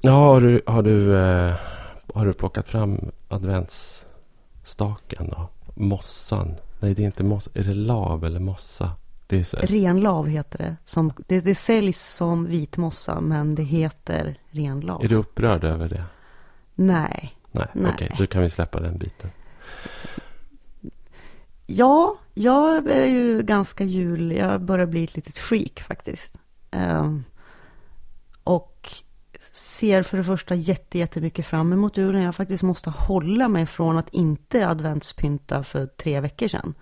Ja, har du, har du, eh, har du plockat fram adventsstaken då? Mossan? Nej, det är inte mossa. Är det lav eller mossa? Det är så, Renlav heter det. Som, det. Det säljs som vit mossa, men det heter renlav. är du upprörd över det? Nej. Nej, okej. Då kan vi släppa den biten. Ja, jag är ju ganska jul. Jag börjar bli ett litet freak faktiskt. Och ser för det första jätte, jättemycket fram emot julen. Jag faktiskt måste hålla mig från att inte adventspynta för tre veckor sedan.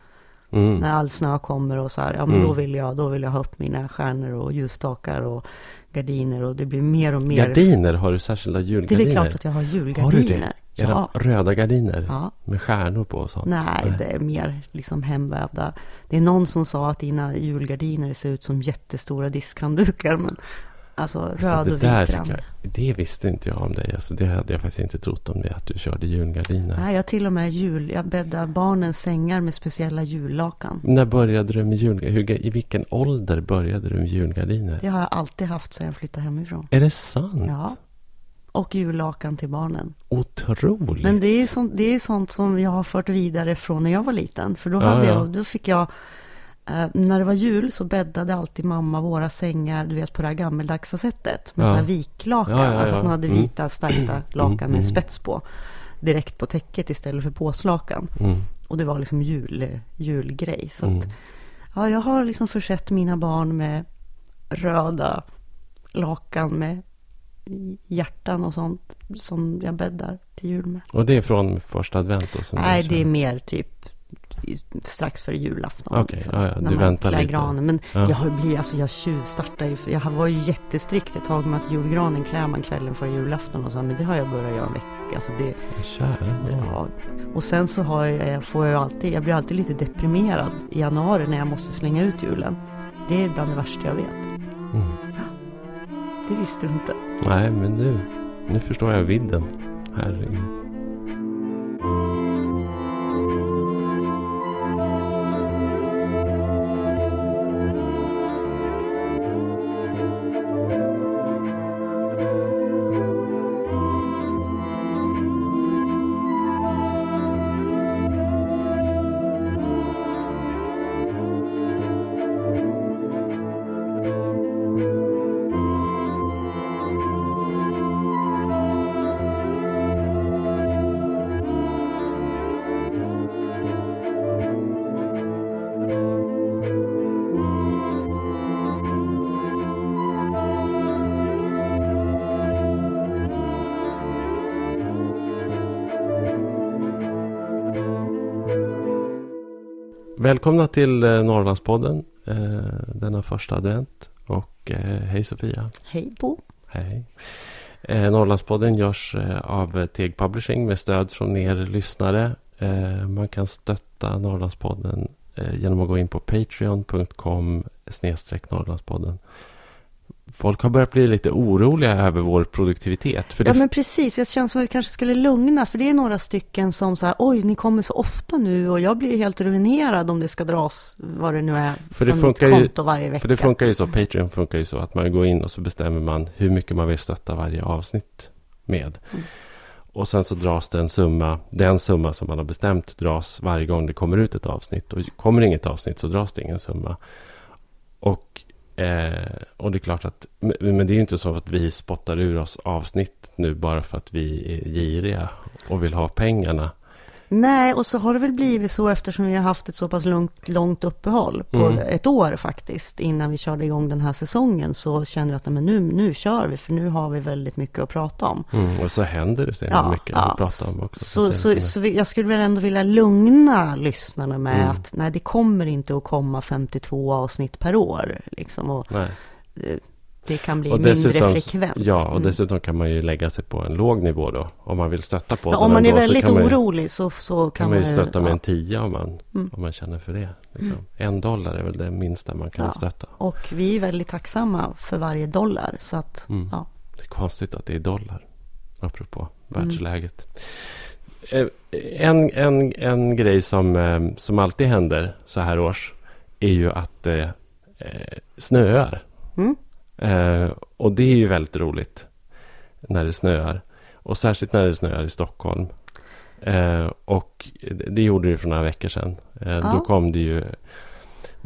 Mm. När all snö kommer och så här, ja men Mm. då, vill jag, då vill jag ha upp mina stjärnor och ljusstakar och gardiner och det blir mer och mer. Gardiner, har du särskilda det är julgardiner? klart att jag har Har du julgardiner. det? Ja. röda gardiner? ja. Med stjärnor på och sånt? Nej, det är mer liksom hemvävda. Det är någon som sa att dina julgardiner ser ut som jättestora diskhanddukar. Men alltså röd Alltså, och det där vit rand. jag, Det visste inte jag om dig. Alltså, det hade jag faktiskt inte trott om dig. Att du körde julgardiner. Nej, jag till och med jul. Jag bäddar barnens sängar med speciella jullakan. När började du med julgardiner? I vilken ålder började du med julgardiner? Det har jag alltid haft sedan jag flyttade hemifrån. Är det sant? Ja. Och jullakan till barnen. Otroligt. Men det är sånt, det är sånt som jag har fört vidare från när jag var liten. För då, Ja, hade ja. jag, då fick jag, eh, när det var jul så bäddade alltid mamma våra sängar, du vet på det här gammeldagsa sättet. Med Ja. så här viklakan, Ja, ja, alltså ja. att man hade Mm. vita starka lakan med mm. spets på. Direkt på täcket istället för påslakan. Mm. Och det var liksom jul, julgrej. Så att, Mm. ja, jag har liksom försett mina barn med röda lakan med hjärtan och sånt som jag bäddar till jul med. Och det är från första advent då? Nej, det är mer typ strax före julafton. Okej, ja, ja, när du väntar lite. Granen. Men Ja. jag har blivit, alltså jag tjuvstartar ju, jag var ju jättestrikt ett tag med att julgranen klär man kvällen före julafton och så, men det har jag börjat göra en vecka. Alltså det, ja. Och sen så har jag, får jag alltid, jag blir alltid lite deprimerad i januari när jag måste slänga ut julen. Det är bland det värsta jag vet. Mm. Det visste du inte. Nej, men nu, nu förstår jag vidden. Herregud. Välkomna till eh, Norrlandspodden. Eh, denna första advent. Och eh, hej Sofia. Hej Bo. Hej. Norrlandspodden görs av Teg Publishing med stöd från er lyssnare. Man kan stötta Norrlandspodden genom att gå in på patreon.com Norrlandspodden. Folk har börjat bli lite oroliga över vår produktivitet. För det Ja men precis, jag känner som att vi kanske skulle lugna för det är några stycken som så här, oj ni kommer så ofta nu och jag blir helt ruinerad om det ska dras vad det nu är För det från funkar mitt ju- konto varje vecka. För det funkar ju så, Patreon funkar ju så att man går in och så bestämmer man hur mycket man vill stötta varje avsnitt med. Mm. Och sen så dras det en summa, den summa som man har bestämt dras varje gång det kommer ut ett avsnitt. Och kommer inget avsnitt så dras det ingen summa. Och, eh, och det är klart att, men men det är ju inte så att vi spottar ur oss avsnitt nu bara för att vi är giriga och vill ha pengarna. Nej, och så har det väl blivit så eftersom vi har haft ett så pass långt, långt uppehåll på Mm. ett år faktiskt innan vi körde igång den här säsongen så kände vi att men nu, nu kör vi för nu har vi väldigt mycket att prata om. Mm, och så händer det så Ja, mycket ja. att prata om också. Så, så, liksom- så vi, jag skulle väl ändå vilja lugna lyssnarna med Mm. att nej, det kommer inte att komma 52 avsnitt per år. Liksom, och Nej. Eh, det kan bli Och mindre dessutom, frekvent. ja, och Mm. dessutom kan man ju lägga sig på en låg nivå då. Om man vill stötta på Ja, om man är så väldigt kan man ju, orolig så, så kan, man ju stötta med ja. en tia om man, Mm. om man känner för det. Liksom. En dollar är väl det minsta man kan Ja. stötta. Och vi är väldigt tacksamma för varje dollar. Så att, Mm. ja. Det är konstigt att det är dollar. Apropå Mm. världsläget. Eh, En, en, en grej som, eh, som alltid händer så här års är ju att det eh, snöar. Mm. Eh, och det är ju väldigt roligt. när det snöar. Och särskilt när det snöar i Stockholm. Eh, och det gjorde det för några veckor sedan. Eh, Ja. Då kom det ju,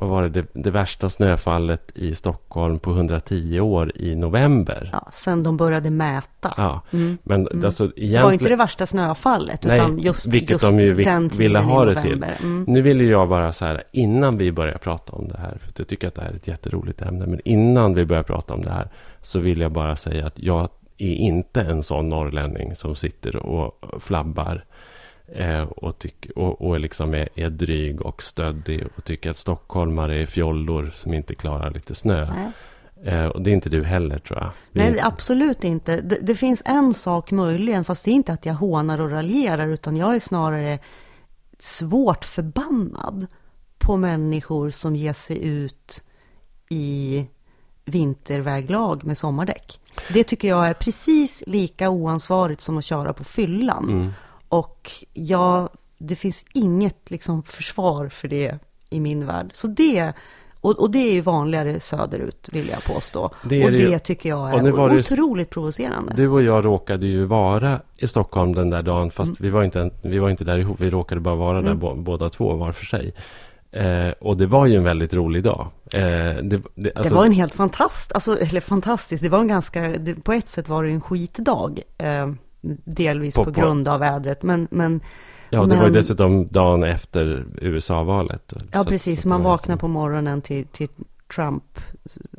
vad var det, det, det värsta snöfallet i Stockholm på 110 år i november. Ja, sen de började mäta. Ja, Mm. men Mm. alltså Det var egentligen... inte det värsta snöfallet, Nej, utan just, vilket just de ju vi- den ville ha det till. Mm. Nu vill ju jag bara så här, innan vi börjar prata om det här, för jag tycker att det här är ett jätteroligt ämne, men innan vi börjar prata om det här så vill jag bara säga att jag är inte en sån norrlänning som sitter och flabbar och, tyck, och, och liksom är, är dryg och stöddig och tycker att stockholmare är fjollor som inte klarar lite snö. Nej. Eh, och det är inte du heller tror jag. Vi- Nej, absolut inte. Det, det finns en sak möjligen, fast det är inte att jag hånar och raljerar, utan jag är snarare svårt förbannad på människor som ger sig ut i vinterväglag med sommardäck. Det tycker jag är precis lika oansvarigt som att köra på fyllan. Mm. Och jag, det finns inget liksom försvar för det i min värld. Så det, och, och det är ju vanligare söderut vill jag påstå. Det och det ju. tycker jag är var det otroligt provocerande. Du och jag råkade ju vara i Stockholm den där dagen, fast vi, var inte, vi var inte där ihop. Vi råkade bara vara där Mm. bå- båda två var för sig. Eh, och det var ju en väldigt rolig dag. Eh, det, det, alltså, det var en helt fantastisk, alltså, eller fantastisk, det var en ganska, det, på ett sätt var det en skitdag. Eh, delvis På- på, på- grund av vädret, men, men ja, det var ju men- dessutom dagen efter USA-valet. ja Så- precis, så man vaknar liksom- på morgonen till, till Trump,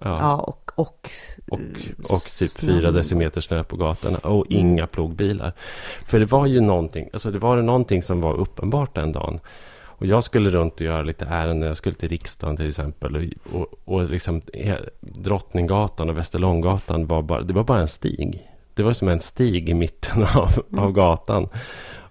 Ja, ja, och, och, och, och typ fyra decimeter snö på gatorna och inga plogbilar. För det var ju någonting, alltså det var någonting som var uppenbart den dagen. Och jag skulle runt och göra lite ärenden. Jag skulle till riksdagen till exempel. Och, och, och liksom Drottninggatan och Västerlånggatan var bara, det var bara en stig. Det var som en stig i mitten av, Mm. av gatan.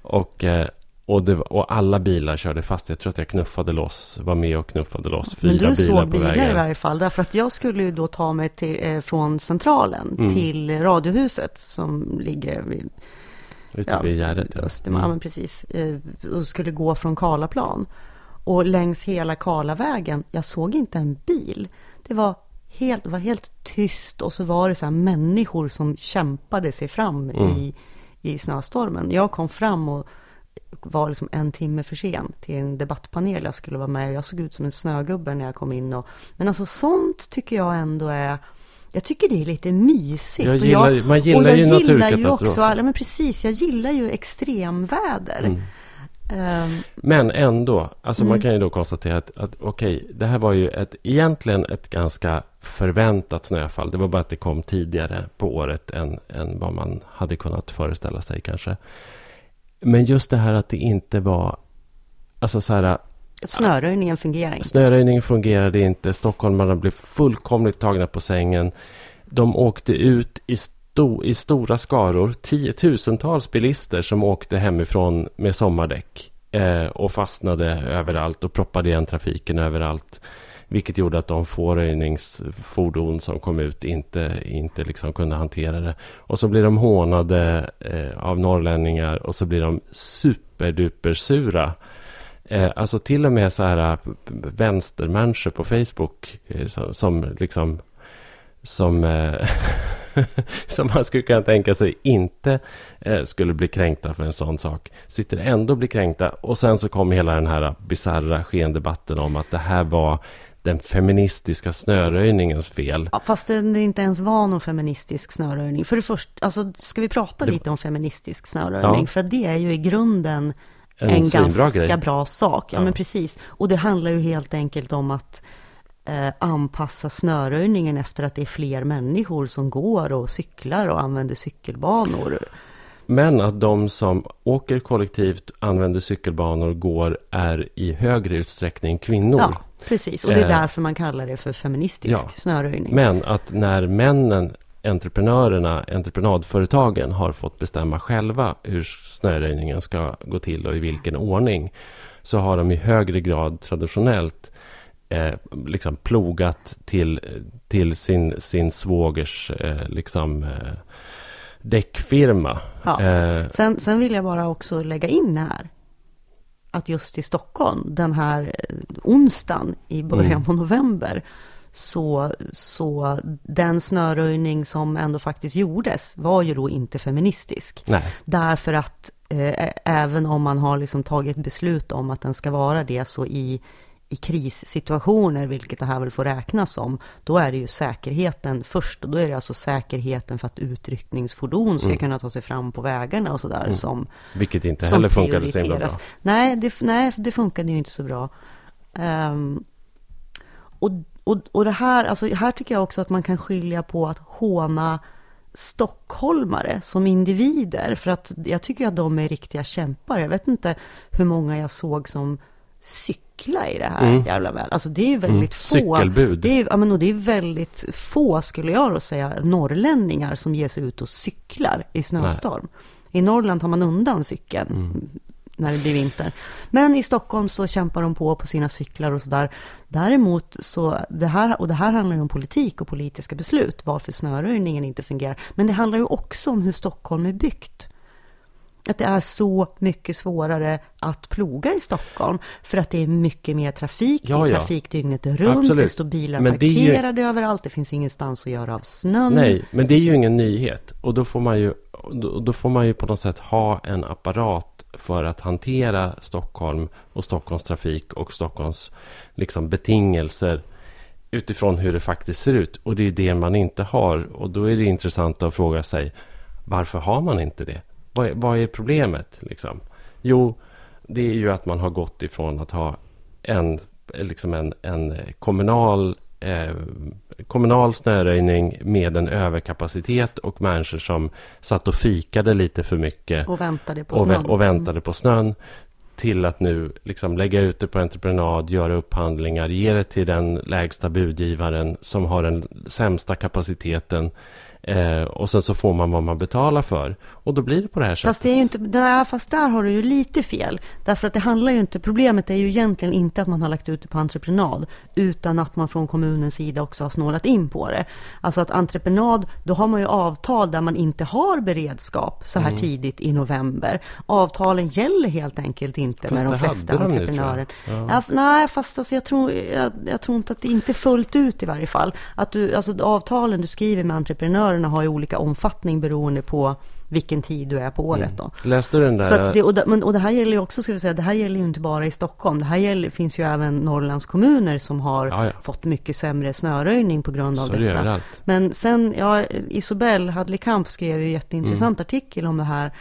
Och, eh, och, det, och alla bilar körde fast. Jag tror att jag knuffade loss, var med och knuffade loss fyra Men du bilar såg på bilar i vägen. varje fall, därför att jag skulle ju då ta mig till, eh, från Centralen Mm. till Radiohuset som ligger vid Ute ja, vid Gärdet. ja. Östermalm, Mm. precis, eh, och skulle gå från Karlaplan. Och längs hela Karlavägen, jag såg inte en bil. Det var helt, var helt tyst och så var det så här människor som kämpade sig fram Mm. i, i snöstormen. Jag kom fram och var liksom en timme för sen till en debattpanel jag skulle vara med jag såg ut som en snögubbe när jag kom in. Och, men alltså sånt tycker jag ändå är jag tycker det är lite mysigt. Jag Och gillar- man gillar och jag ju gillar ju också, ja, men precis, jag gillar ju extremväder. Mm. Ehm, Men ändå, alltså man Mm. kan ju då konstatera att, att okej, det här var ju ett, egentligen ett ganska förväntat snöfall. Det var bara att det kom tidigare på året än, än vad man hade kunnat föreställa sig kanske. Men just det här att det inte var, alltså så här, snöröjningen fungerar inte. snöröjningen fungerade inte, stockholmarna blev fullkomligt tagna på sängen. De åkte ut i, sto, i stora skaror, tiotusentals bilister som åkte hemifrån med sommardäck eh, och fastnade överallt och proppade igen trafiken överallt. Vilket gjorde att de få röjningsfordon som kom ut inte, inte liksom kunde hantera det. Och så blir de hånade eh, av norrlänningar och så blir de superduper sura. Eh, alltså till och med så här eh, vänstermänniskor på Facebook eh, som, som liksom som, eh, som man skulle kunna tänka sig inte eh, skulle bli kränkta för en sån sak. Sitter ändå och blir kränkta. Och sen så kom hela den här bisarra skendebatten om att det här var den feministiska snöröjningens fel. Ja, fast det inte ens var någon feministisk snöröjning. För det första, alltså, ska vi prata Det- lite om feministisk snöröjning? Ja. För att det är ju i grunden En, en, ganska grej. bra sak. Ja, Ja. men precis. Och det handlar ju helt enkelt om att anpassa snöröjningen efter att det är fler människor som går och cyklar och använder cykelbanor. Men att de som åker kollektivt, använder cykelbanor, går, är i högre utsträckning kvinnor. Ja, precis. Och det är Eh, därför man kallar det för feministisk ja. snöröjning. Men att när männen, entreprenörerna, entreprenadföretagen har fått bestämma själva hur snöröjningen ska gå till och i vilken ordning så har de i högre grad traditionellt eh, liksom plogat till, till sin, sin svågers eh, liksom, eh, däckfirma. Ja. Eh, Sen, sen vill jag bara också lägga in här att just i Stockholm den här eh, onsdagen i början Mm. på november så, så den snöröjning som ändå faktiskt gjordes var ju då inte feministisk. Nej. Därför att eh, även om man har liksom tagit beslut om att den ska vara det så i i krissituationer, vilket det här väl får räknas som, då är det ju säkerheten först. Och då är det alltså säkerheten för att utryckningsfordon ska mm. kunna ta sig fram på vägarna och sådär. Mm. Som, vilket inte heller funkade så himla bra. Nej det, nej, det funkade ju inte så bra. Um, och, och, och det här, alltså här tycker jag också att man kan skilja på att håna stockholmare som individer. För att jag tycker att de är riktiga kämpar. Jag vet inte hur många jag såg som cykla i det här mm. jävla väl. Alltså det är ju mm. väldigt mm. få. Cykelbud. Det är, ja, men och det är väldigt få, skulle jag då säga, norrlänningar som ger sig ut och cyklar i snöstorm. Nej. I Norrland tar man undan cykeln mm. när det blir vinter. Men i Stockholm så kämpar de på på sina cyklar och sådär. Däremot så, det här, och det här handlar ju om politik och politiska beslut, varför snöröjningen inte fungerar. Men det handlar ju också om hur Stockholm är byggt att det är så mycket svårare att ploga i Stockholm. För att det är mycket mer trafik, ja, det är trafik dygnet runt, Absolut. det står bilar men parkerade ju... överallt, det finns ingenstans att göra av snön. Nej, men det är ju ingen nyhet. Och då får man ju, då, då får man ju på något sätt ha en apparat för att hantera Stockholm och Stockholms trafik och Stockholms liksom, betingelser utifrån hur det faktiskt ser ut. Och det är det man inte har. Och då är det intressant att fråga sig varför har man inte det? Vad, är, vad är problemet? Liksom? Jo, det är ju att man har gått ifrån att ha en, liksom en, en kommunal, eh, kommunal snöröjning med en överkapacitet och människor som satt och fikade lite för mycket. Och väntade på och, snön. Och väntade på snön. Till att nu liksom lägga ut det på entreprenad, göra upphandlingar, ge det till den lägsta budgivaren som har den sämsta kapaciteten Eh, och sen så får man vad man betalar för. Och då blir det på det här sättet. Fast, det är inte, där, fast där har du ju lite fel. Därför att det handlar ju inte, problemet är ju egentligen inte att man har lagt ut det på entreprenad. Utan att man från kommunens sida också har snålat in på det. Alltså att entreprenad, då har man ju avtal där man inte har beredskap så här mm. tidigt i november. Avtalen gäller helt enkelt inte fast med de flesta entreprenörer. Ja. Ja, nej, fast alltså jag, tror, jag, jag, tror inte att det inte fullt ut i varje fall. Att du, alltså avtalen du skriver med entreprenörer entreprenörerna har ju olika omfattning beroende på vilken tid du är på året. Då. Mm. Läste du den där? Så det, och, det, men, och det här gäller ju också, ska vi säga, det här gäller ju inte bara i Stockholm. Det här gäller, finns ju även Norrlands kommuner som har ja, ja. fått mycket sämre snöröjning på grund av Så detta. Det men sen, ja, Isobel Hadley-Kamp skrev ju en jätteintressant mm. artikel om det här.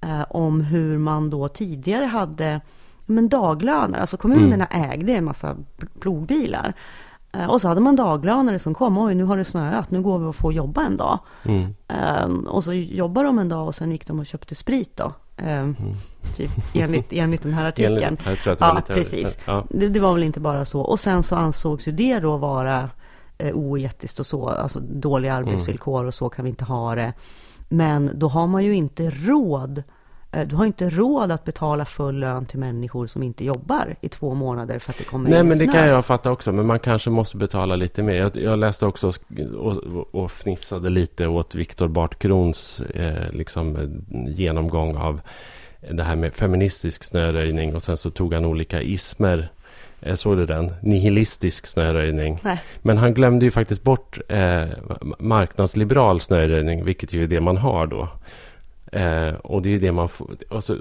Eh, om hur man då tidigare hade men daglöner, alltså kommunerna mm. ägde en massa plogbilar. Eh, och så hade man daglönare som kom. Oj, nu har det snöat. Nu går vi och får jobba en dag. Mm. Um, och så jobbade de en dag och sen gick de och köpte sprit då. Um, mm. Typ enligt, enligt den här artikeln. jag tror att det var ja, precis. Ja. Det, det, var väl inte bara så. Och sen så ansågs ju det då vara eh, oetiskt och så. Alltså dåliga arbetsvillkor mm. och så kan vi inte ha det. Men då har man ju inte råd du har inte råd att betala full lön till människor som inte jobbar i två månader för att det kommer Nej, men det snö. kan jag fatta också. Men man kanske måste betala lite mer. Jag, jag läste också och, och fnissade lite åt Viktor Bart Krons eh, liksom, genomgång av det här med feministisk snöröjning. Och sen så tog han olika ismer. Eh, såg du den? Nihilistisk snöröjning. Nej. Men han glömde ju faktiskt bort eh, marknadsliberal snöröjning, vilket ju är det man har då. Eh, och det är ju det man får... Alltså,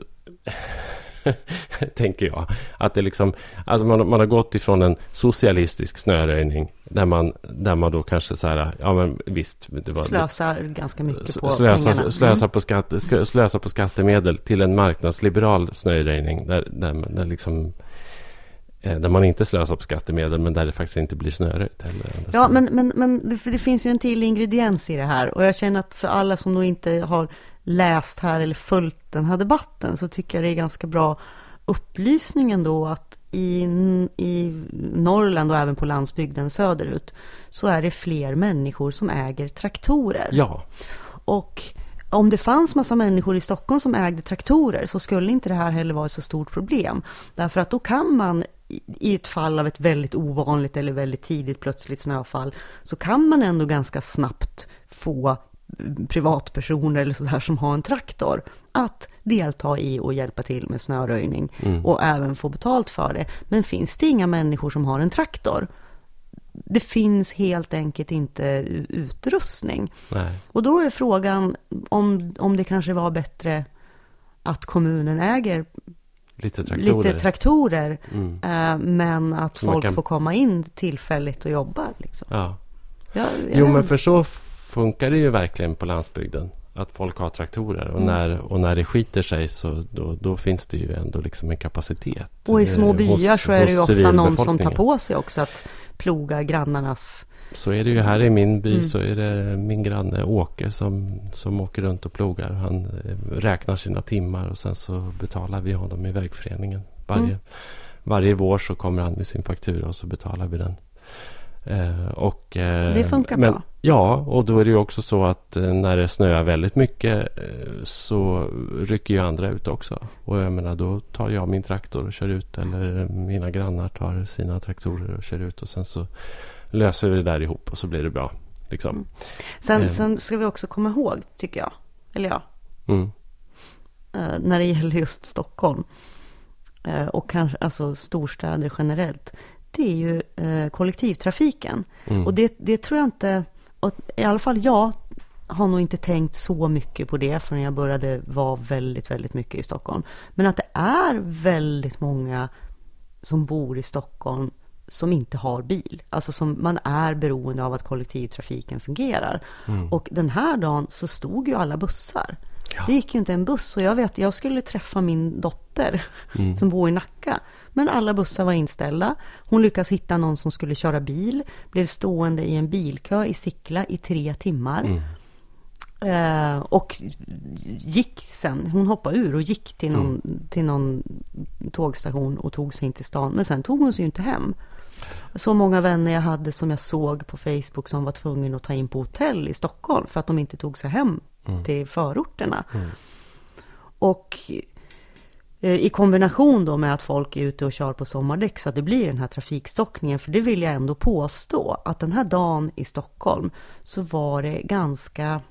tänker jag. Att det liksom, alltså man, man har gått ifrån en socialistisk snöröjning där man, där man då kanske så här, ja men visst. Det var slösar ganska mycket på slösa, pengarna. Slösa, mm. på skatt, slösa på skattemedel till en marknadsliberal snöröjning där, där, där liksom eh, där man inte slösar på skattemedel men där det faktiskt inte blir snöröjt heller. Ja, men, men, men det, det, finns ju en till ingrediens i det här och jag känner att för alla som då inte har läst här eller följt den här debatten så tycker jag det är ganska bra upplysning ändå att i, i Norrland och även på landsbygden söderut så är det fler människor som äger traktorer. Ja. Och om det fanns massa människor i Stockholm som ägde traktorer så skulle inte det här heller vara ett så stort problem. Därför att då kan man i ett fall av ett väldigt ovanligt eller väldigt tidigt plötsligt snöfall så kan man ändå ganska snabbt få privatpersoner eller sådär som har en traktor att delta i och hjälpa till med snöröjning mm. och även få betalt för det. Men finns det inga människor som har en traktor det finns helt enkelt inte utrustning. Nej. Och då är frågan om, om det kanske var bättre att kommunen äger Lite traktorer. lite traktorer, mm. eh, men att folk kan- får komma in tillfälligt och jobba. Liksom. ja. Jag, Jo, jag- men för så funkar det ju verkligen på landsbygden. Att folk har traktorer. Och, Mm. när, och när det skiter sig så då, då finns det ju ändå liksom en kapacitet. Och i eh, små byar hos- så är det ju ofta någon som tar på sig också att ploga grannarnas... Så är det ju här i min by Mm. så är det min granne Åke som, som åker runt och plogar. Han eh, räknar sina timmar och sen så betalar vi honom i vägföreningen. Varje, Mm. varje vår så kommer han med sin faktura och så betalar vi den. Eh, och, eh, Det funkar men, bra. Ja, och då är det ju också så att eh, när det snöar väldigt mycket så rycker ju andra ut också. Och jag menar då tar jag min traktor och kör ut eller mina grannar tar sina traktorer och kör ut och sen så löser vi det där ihop och så blir det bra. Liksom. Mm. Sen, Eh. sen ska vi också komma ihåg, tycker jag, eller ja, Mm. eh, när det gäller just Stockholm eh, och kanske alltså storstäder generellt, det är ju eh, kollektivtrafiken. Mm. Och det, det tror jag inte, och i alla fall jag har nog inte tänkt så mycket på det förrän jag började vara väldigt, väldigt mycket i Stockholm. Men att det är väldigt många som bor i Stockholm som inte har bil. Alltså som man är beroende av att kollektivtrafiken fungerar. Mm. Och den här dagen så stod ju alla bussar. Det gick ju inte en buss och jag vet, jag skulle träffa min dotter Mm. som bor i Nacka. Men alla bussar var inställda. Hon lyckas hitta någon som skulle köra bil. Blev stående i en bilkö i Sickla i tre timmar. Mm. Eh, och gick sen, hon hoppade ur och gick till någon, till någon tågstation och tog sig in till stan. Men sen tog hon sig ju inte hem. Så många vänner jag hade som jag såg på Facebook som var tvungna att ta in på hotell i Stockholm för att de inte tog sig hem till förorterna. Och eh, i kombination då med att folk är ute och kör på sommardäck så att det blir den här trafikstockningen. För det vill jag ändå påstå att den här dagen i Stockholm så var det ganska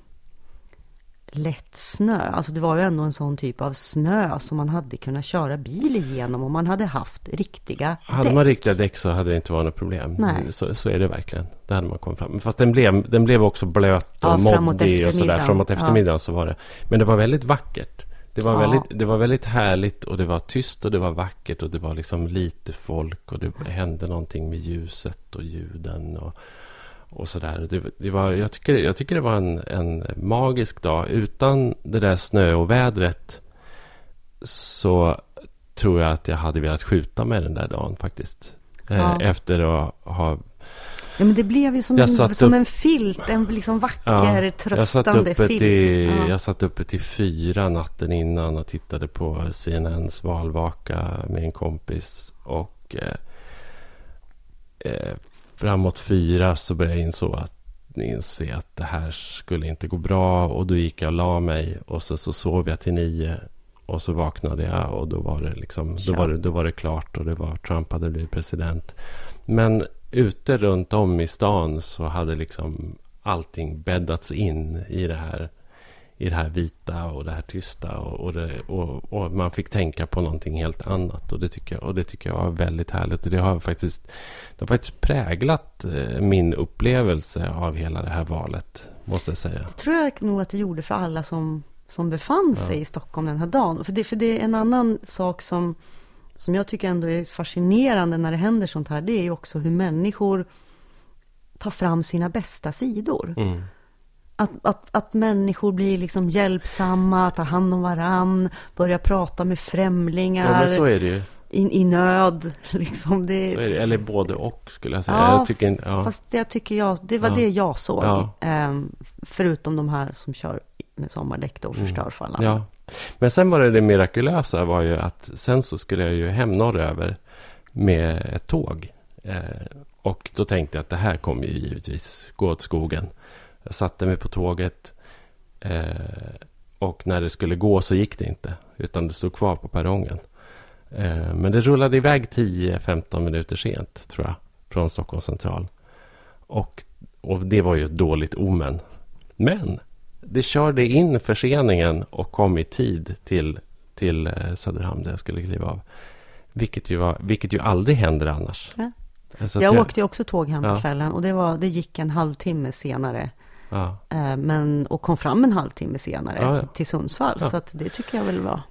lätt snö. Alltså det var ju ändå en sån typ av snö som man hade kunnat köra bil igenom om man hade haft riktiga Hade däck. man riktiga däck så hade det inte varit något problem. Nej. Så, så är det verkligen. Det hade man kommit fram. Fast den blev, den blev också blöt och Ja, moddig och sådär. eftermiddagen. Framåt Ja. eftermiddagen så var det. Men det var väldigt vackert. Det var, Ja. väldigt, det var väldigt härligt och det var tyst och det var vackert och det var liksom lite folk och det hände någonting med ljuset och ljuden och, och sådär. Det, det var, jag, tycker, jag tycker det var en, en magisk dag. Utan det där snöovädret så tror jag att jag hade velat skjuta med den där dagen faktiskt. Eh, Ja. Efter att ha... Ja, men det blev ju som, Jag en, som upp- en filt, en liksom vacker, jag, satt tröstande uppe filt. till, Ja. jag satt uppe till fyra natten innan och tittade på CNNs valvaka med en kompis. Och eh, eh, framåt fyra så började jag inså att, inse att det här skulle inte gå bra. Och då gick jag och la mig och så, så sov jag till nio. Och så vaknade jag och då var det liksom, då var det, då var det klart och det var Trump hade blivit president. Men ute runt om i stan så hade liksom allting bäddats in i det här, i det här vita och det här tysta. Och, och, det, och, och man fick tänka på någonting helt annat. Och det tycker jag, och det tycker jag var väldigt härligt. Och det har faktiskt, det har faktiskt präglat eh, min upplevelse av hela det här valet. Måste jag säga. Det tror jag nog att det gjorde för alla som, som befann sig i Stockholm den här dagen. För det, för det är en annan sak som, som jag tycker ändå är fascinerande när det händer sånt här. Det är ju också hur människor tar fram sina bästa sidor. Mm. Att, att, att människor blir liksom hjälpsamma, tar hand om varann, börjar prata med främlingar Ja, men så är det ju. i, i nöd. Liksom det, Så är det. Eller både och skulle jag säga. Ja, jag tycker, ja. Fast det tycker jag, det var Ja. det jag såg. Ja. Ehm, förutom de här som kör med sommardäck och förstör för alla. Mm. Ja. Men sen var det det mirakulösa var ju att sen så skulle jag ju hem norröver med ett tåg. Eh, och då tänkte jag att det här kommer ju givetvis gå åt skogen. Jag satte mig på tåget. Eh, och när det skulle gå så gick det inte. Utan det stod kvar på perrongen. Eh, men det rullade iväg 10-15 minuter sent tror jag. Från Stockholms central. Och, och det var ju ett dåligt omen. Men det körde in förseningen och kom i tid till, till eh, Söderhamn där jag skulle kliva av. Vilket ju, var, vilket ju aldrig händer annars. Så Jag att åkte också tåg hem på Ja. kvällen och det, var, det gick en halvtimme senare. Ja, Eh, men, och kom fram en halvtimme senare Ja, ja. till Sundsvall. Så att det tycker jag väl var...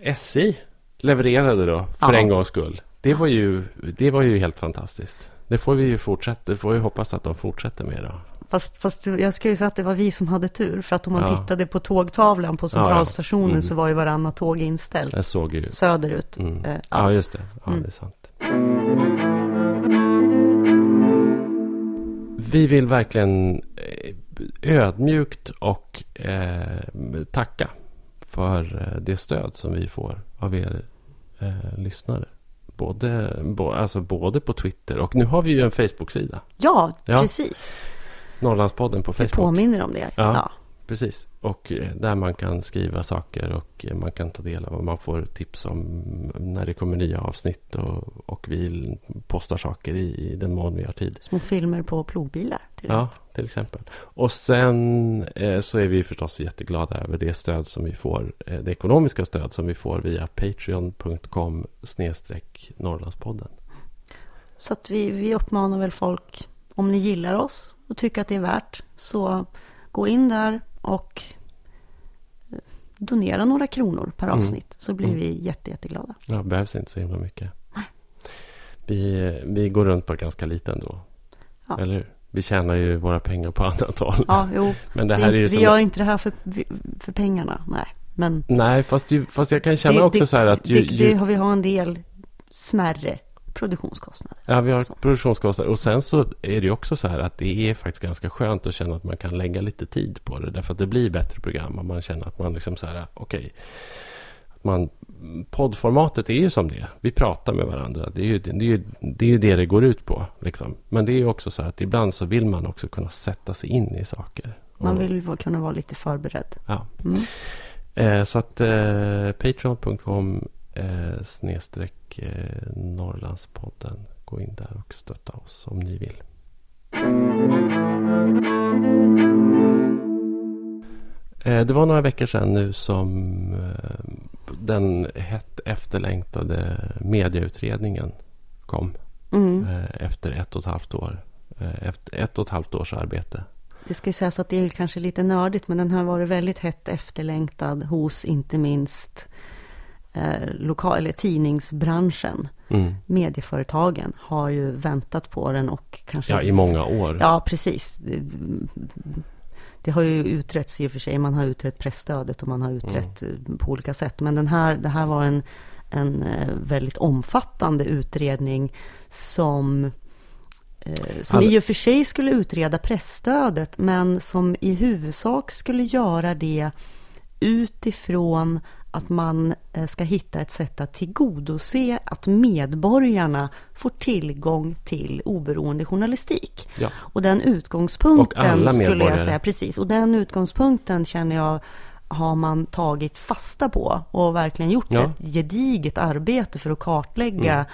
SJ levererade då, för en gångs skull. Det var, ju, det var ju helt fantastiskt. Det får vi ju fortsätta, det får vi hoppas att de fortsätter med då. Fast, fast jag ju säga att det var vi som hade tur. För att om man tittade på tågtavlan på centralstationen Mm. så var ju varannat tåg inställt Jag såg ju. söderut. Mm. Eh, Ja, ja. just det. Ja, Mm. det är sant. Vi vill verkligen eh, ödmjukt och eh, tacka för eh, det stöd som vi får av er eh, lyssnare. Både, bo, alltså både på Twitter och nu har vi ju en Facebook-sida. ja, Ja. precis. Norrlandspodden på Vi Facebook. påminner om det. Ja. Ja. Precis. Och eh, där man kan skriva saker och eh, man kan ta del av och man får tips om när det kommer nya avsnitt och, och vi postar saker i, i den mån vi har tid. Små filmer på plogbilar. Till Ja, till exempel. Och sen eh, så är vi förstås jätteglada över det stöd som vi får, eh, det ekonomiska stöd som vi får via patreon.com snedstreck Norrlandspodden. Så att vi, vi uppmanar väl folk, om ni gillar oss och tycker att det är värt, så gå in där och eh, donera några kronor per Mm. avsnitt. Så blir Mm. vi jätte, jätteglada. Ja, det behövs inte så himla mycket. Vi, vi går runt på ganska lite ändå. Ja. Eller hur? Vi tjänar ju våra pengar på annat håll. Ja, jo, Men det vi, här är ju vi som... gör inte det här för, för pengarna, nej. Men Nej, fast, ju, fast jag kan känna det, också det, så här att ju, det, ju, vi har en del smärre produktionskostnader. Ja, vi har Så. produktionskostnader. Och sen så är det ju också så här att det är faktiskt ganska skönt att känna att man kan lägga lite tid på det. Därför att det blir bättre program och man känner att man liksom så här, okej. att man, poddformatet är ju som det. Vi pratar med varandra. Det är ju det, är ju, det, är ju det det går ut på. Liksom. Men det är ju också så att ibland så vill man också kunna sätta sig in i saker. Man vill ju kunna vara lite förberedd. Ja. Mm. Eh, så att eh, patreon.com eh, snedstreck eh, Norrlandspodden. Gå in där och stötta oss om ni vill. Eh, det var några veckor sedan nu som eh, den hett efterlängtade medieutredningen kom. Mm. Eh, efter ett och ett halvt år. Eh, efter ett och ett halvt års arbete. Det ska ju sägas att det är kanske lite nördigt, men den har varit väldigt hett efterlängtad hos inte minst eh, lokal, eller tidningsbranschen. Mm. Medieföretagen har ju väntat på den och kanske... Ja, i många år. Ja, precis. Det, har ju utretts i och för sig. Man har utrett pressstödet och man har utrett Mm. eh, på olika sätt. Men den här, det här var en, en eh, väldigt omfattande utredning som eh, som Alla- i och för sig skulle utreda pressstödet men som i huvudsak skulle göra det utifrån att man eh, ska hitta ett sätt att tillgodose att medborgarna får tillgång till oberoende journalistik. Ja. Och den utgångspunkten Och skulle jag säga, precis, och den utgångspunkten känner jag har man tagit fasta på och verkligen gjort Ja. ett gediget arbete för att kartlägga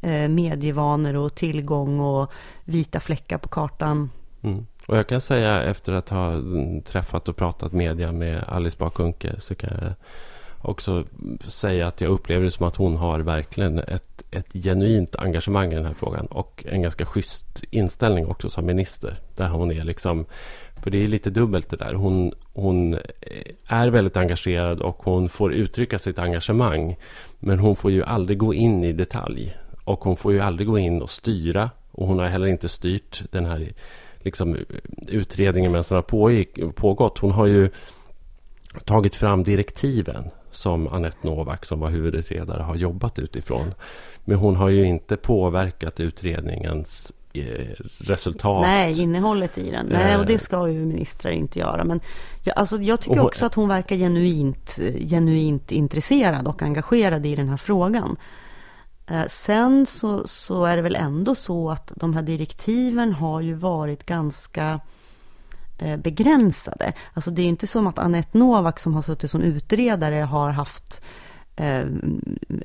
eh, medievanor och tillgång och vita fläckar på kartan. Mm. Och jag kan säga efter att ha mm, träffat och pratat media med Alice Bakunke så kan jag också säga att jag upplever det som att hon har verkligen ett, ett genuint engagemang i den här frågan och en ganska schysst inställning också som minister. Där hon är liksom, för det är lite dubbelt det där. Hon, hon är väldigt engagerad och hon får uttrycka sitt engagemang. Men hon får ju aldrig gå in i detalj. Och hon får ju aldrig gå in och styra. Och hon har heller inte styrt den här liksom, utredningen medan den har pågick, pågått. Hon har ju tagit fram direktiven som Anette Novak som var huvudutredare har jobbat utifrån. Men hon har ju inte påverkat utredningens eh, resultat. Nej, innehållet i den. Nej, och Eh. det ska ju ministrar inte göra. Men jag, alltså, jag tycker också att hon verkar genuint, eh, genuint intresserad och engagerad i den här frågan. Eh, Sen så, så är det väl ändå så att de här direktiven har ju varit ganska eh, begränsade. Alltså det är inte som att Anette Novak som har suttit som utredare har haft eh,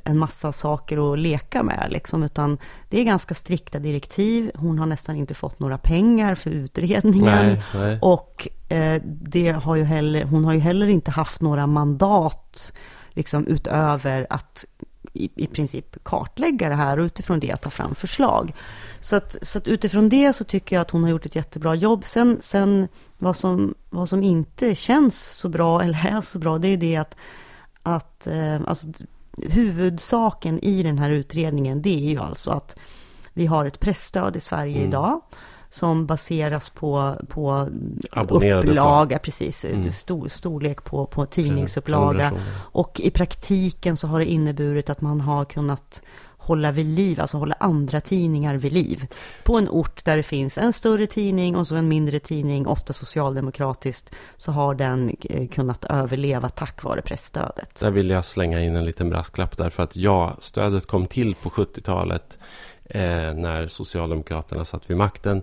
en massa saker att leka med. Liksom, utan det är ganska strikta direktiv. Hon har nästan inte fått några pengar för utredningen. Nej, nej. Och eh, det har ju heller, hon har ju heller inte haft några mandat liksom, utöver att i, i princip kartlägga det här och utifrån det ta fram förslag. Så att, så att utifrån det så tycker jag att hon har gjort ett jättebra jobb. Sen, sen vad, som, vad som inte känns så bra eller är så bra, det är det att, att eh, alltså, huvudsaken i den här utredningen, det är ju alltså att vi har ett pressstöd i Sverige mm. idag som baseras på, på upplaga, på. precis, mm. stor, storlek på, på tidningsupplaga. Och i praktiken så har det inneburit att man har kunnat hålla vid liv, alltså hålla andra tidningar vid liv. På en ort där det finns en större tidning och så en mindre tidning, ofta socialdemokratiskt, så har den eh, kunnat överleva tack vare pressstödet. Där vill jag slänga in en liten brasklapp därför att ja, stödet kom till på 70-talet eh, när Socialdemokraterna satt vid makten.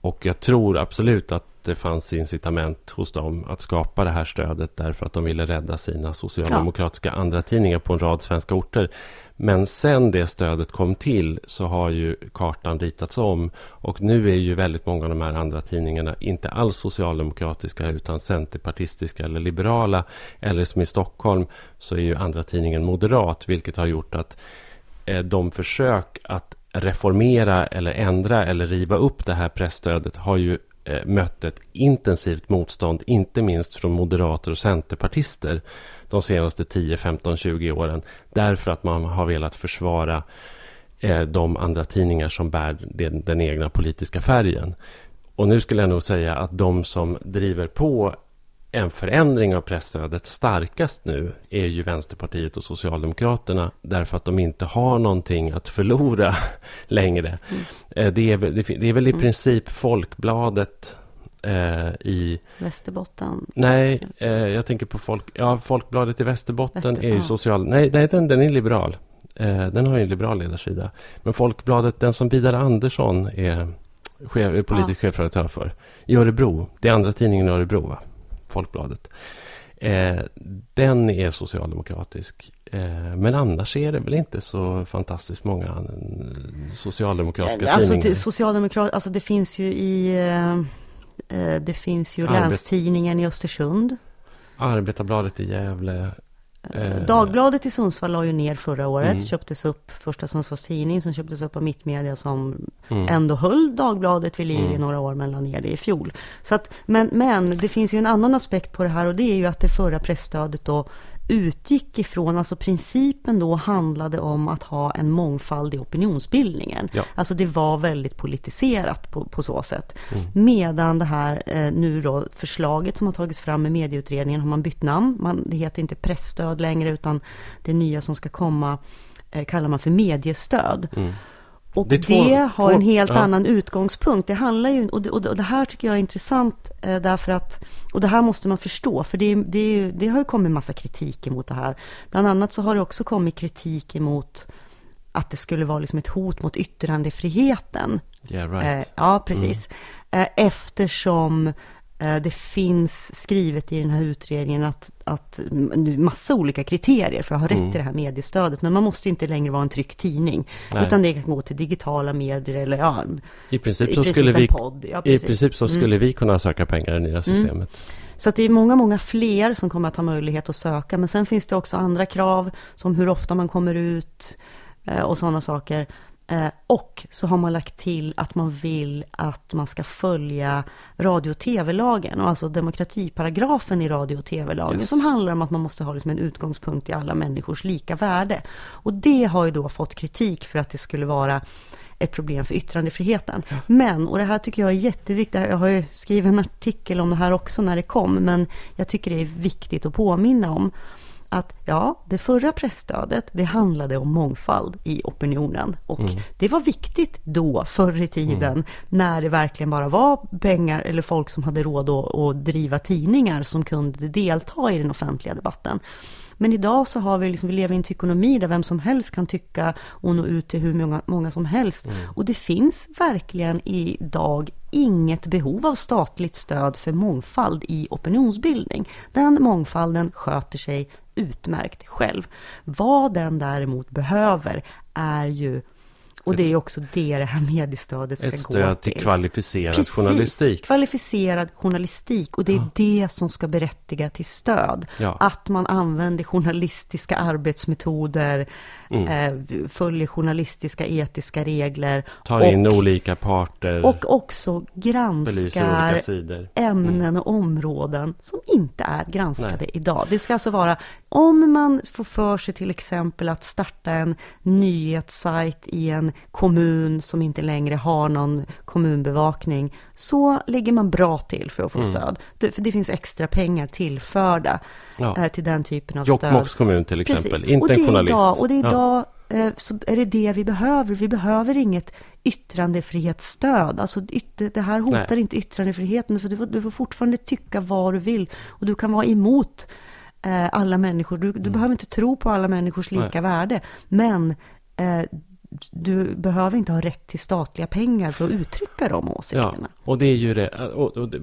Och jag tror absolut att det fanns incitament hos dem att skapa det här stödet därför att de ville rädda sina socialdemokratiska ja. andratidningar på en rad svenska orter. Men sen det stödet kom till så har ju kartan ritats om och nu är ju väldigt många av de här andra tidningarna inte alls socialdemokratiska utan centerpartistiska eller liberala. Eller som i Stockholm så är ju andra tidningen moderat vilket har gjort att eh, de försök att reformera eller ändra eller riva upp det här pressstödet har ju eh, mött ett intensivt motstånd, inte minst från moderater och centerpartister de senaste 10, 15, 20 åren. Därför att man har velat försvara eh, de andra tidningar som bär den, den egna politiska färgen. Och nu skulle jag nog säga att de som driver på en förändring av pressstödet starkast nu är ju Vänsterpartiet och Socialdemokraterna därför att de inte har någonting att förlora längre. Mm. Eh, det, är, det är väl i mm. princip Folkbladet eh, i... Västerbotten? Nej, eh, jag tänker på folk, ja, Folkbladet i Västerbotten Väster, är ju social... Nej, nej den, den är liberal. Eh, den har ju en liberal ledarsida. Men Folkbladet, den som Vidar Andersson är chef, politisk ja. chefredaktör för, i Örebro. Det är andra tidningen i Örebro, va? Folkbladet. Eh, den är socialdemokratisk. Eh, men annars är det väl inte så fantastiskt många socialdemokratiska alltså, tidningar. Socialdemokrat, alltså det finns ju i... Eh det finns ju Arbet Länstidningen i Östersund. Arbetarbladet i Gävle. Eh, Dagbladet i Sundsvall la ju ner förra året, mm. köptes upp, första Sundsvalls tidning som köptes upp av Mittmedia som mm. ändå höll Dagbladet vid liv mm. i några år men la ner det i fjol. Så att, men, men det finns ju en annan aspekt på det här och det är ju att det förra pressstödet då utgick ifrån, alltså principen då handlade om att ha en mångfald i opinionsbildningen. Ja. Alltså det var väldigt politiserat på, på så sätt. Mm. Medan det här eh, nu då förslaget som har tagits fram med medieutredningen har man bytt namn. Man, det heter inte pressstöd längre utan det nya som ska komma eh, kallar man för mediestöd. Mm. Och det, två, det har två, en helt ja. annan utgångspunkt. Det handlar ju, och det, och det här tycker jag är intressant eh, därför att, och det här måste man förstå, för det, det, det har ju kommit massa kritik emot det här. Bland annat så har det också kommit kritik emot att det skulle vara liksom ett hot mot yttrandefriheten. Yeah, right. eh, ja, precis. Mm. Eh, eftersom det finns skrivet i den här utredningen att, att massa olika kriterier för att ha rätt mm. till det här mediestödet. Men man måste inte längre vara en tryckt tidning. Nej. Utan det kan gå till digitala medier eller ja, i princip, i så skulle vi, ja, I princip så mm. skulle mm. vi kunna söka pengar i det nya mm. systemet. Mm. Så att det är många, många fler som kommer att ha möjlighet att söka. Men sen finns det också andra krav som hur ofta man kommer ut eh, och sådana saker. Eh, och så har man lagt till att man vill att man ska följa radio och tv-lagen, alltså demokratiparagrafen i radio och tv-lagen, yes. som handlar om att man måste ha liksom en utgångspunkt i alla människors lika värde. Och det har ju då fått kritik för att det skulle vara ett problem för yttrandefriheten. Ja. Men, och det här tycker jag är jätteviktigt, jag har ju skrivit en artikel om det här också när det kom, men jag tycker det är viktigt att påminna om att ja, det förra pressstödet, det handlade om mångfald i opinionen. Och mm. det var viktigt då, förr i tiden, mm. när det verkligen bara var pengar eller folk som hade råd att, att driva tidningar som kunde delta i den offentliga debatten. Men idag så har vi, liksom, vi lever i en ekonomi där vem som helst kan tycka och nå ut till hur många, många som helst. Mm. Och det finns verkligen idag inget behov av statligt stöd för mångfald i opinionsbildning. Den mångfalden sköter sig utmärkt själv. Vad den däremot behöver är ju Och det är också det det här mediestödet ska gå till. Ett stöd till kvalificerad Precis, journalistik. kvalificerad journalistik. Och det är ja. det som ska berättiga till stöd. Ja. Att man använder journalistiska arbetsmetoder, mm. eh, följer journalistiska etiska regler. Tar och, in olika parter. Och också granskar ämnen mm. och områden som inte är granskade Nej. idag. Det ska alltså vara, om man får för sig till exempel att starta en nyhetssajt i en kommun som inte längre har någon kommunbevakning, så ligger man bra till för att få mm. stöd. För det finns extra pengar tillförda ja. Eh, till den typen av Jokkmokks stöd. Jokkmokks kommun till exempel, Precis. inte en journalist. Idag, och det är idag ja. så är det det vi behöver. Vi behöver inget yttrandefrihetsstöd. Alltså det här hotar Nej. inte yttrandefriheten, för du får, du får fortfarande tycka vad du vill och du kan vara emot eh, alla människor. Du, du mm. behöver inte tro på alla människors lika Nej. värde, men eh, du behöver inte ha rätt till statliga pengar för att uttrycka de åsikterna. Ja, och det är ju det. Och, och det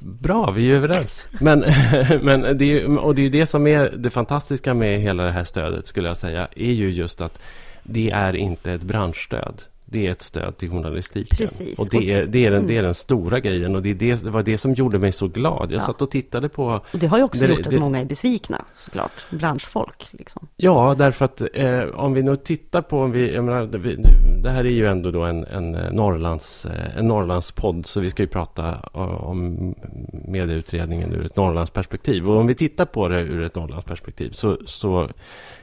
bra, vi är överens. Men, men det är, och det är det som är det fantastiska med hela det här stödet, skulle jag säga, är ju just att det är inte ett branschstöd det är ett stöd till journalistiken. Precis. Och det är, det, är den, det är den stora grejen och det, är det, det var det som gjorde mig så glad. Jag ja. satt och tittade på... Och det har ju också det, gjort att många är besvikna, såklart. Branschfolk, liksom. Ja, därför att eh, om vi nu tittar på... Om vi, menar, det, här är ju ändå då en, en, Norrlands, eh, en Norrlandspodd, så vi ska ju prata om medieutredningen ur ett Norrlandsperspektiv. Och om vi tittar på det ur ett Norrlandsperspektiv så, så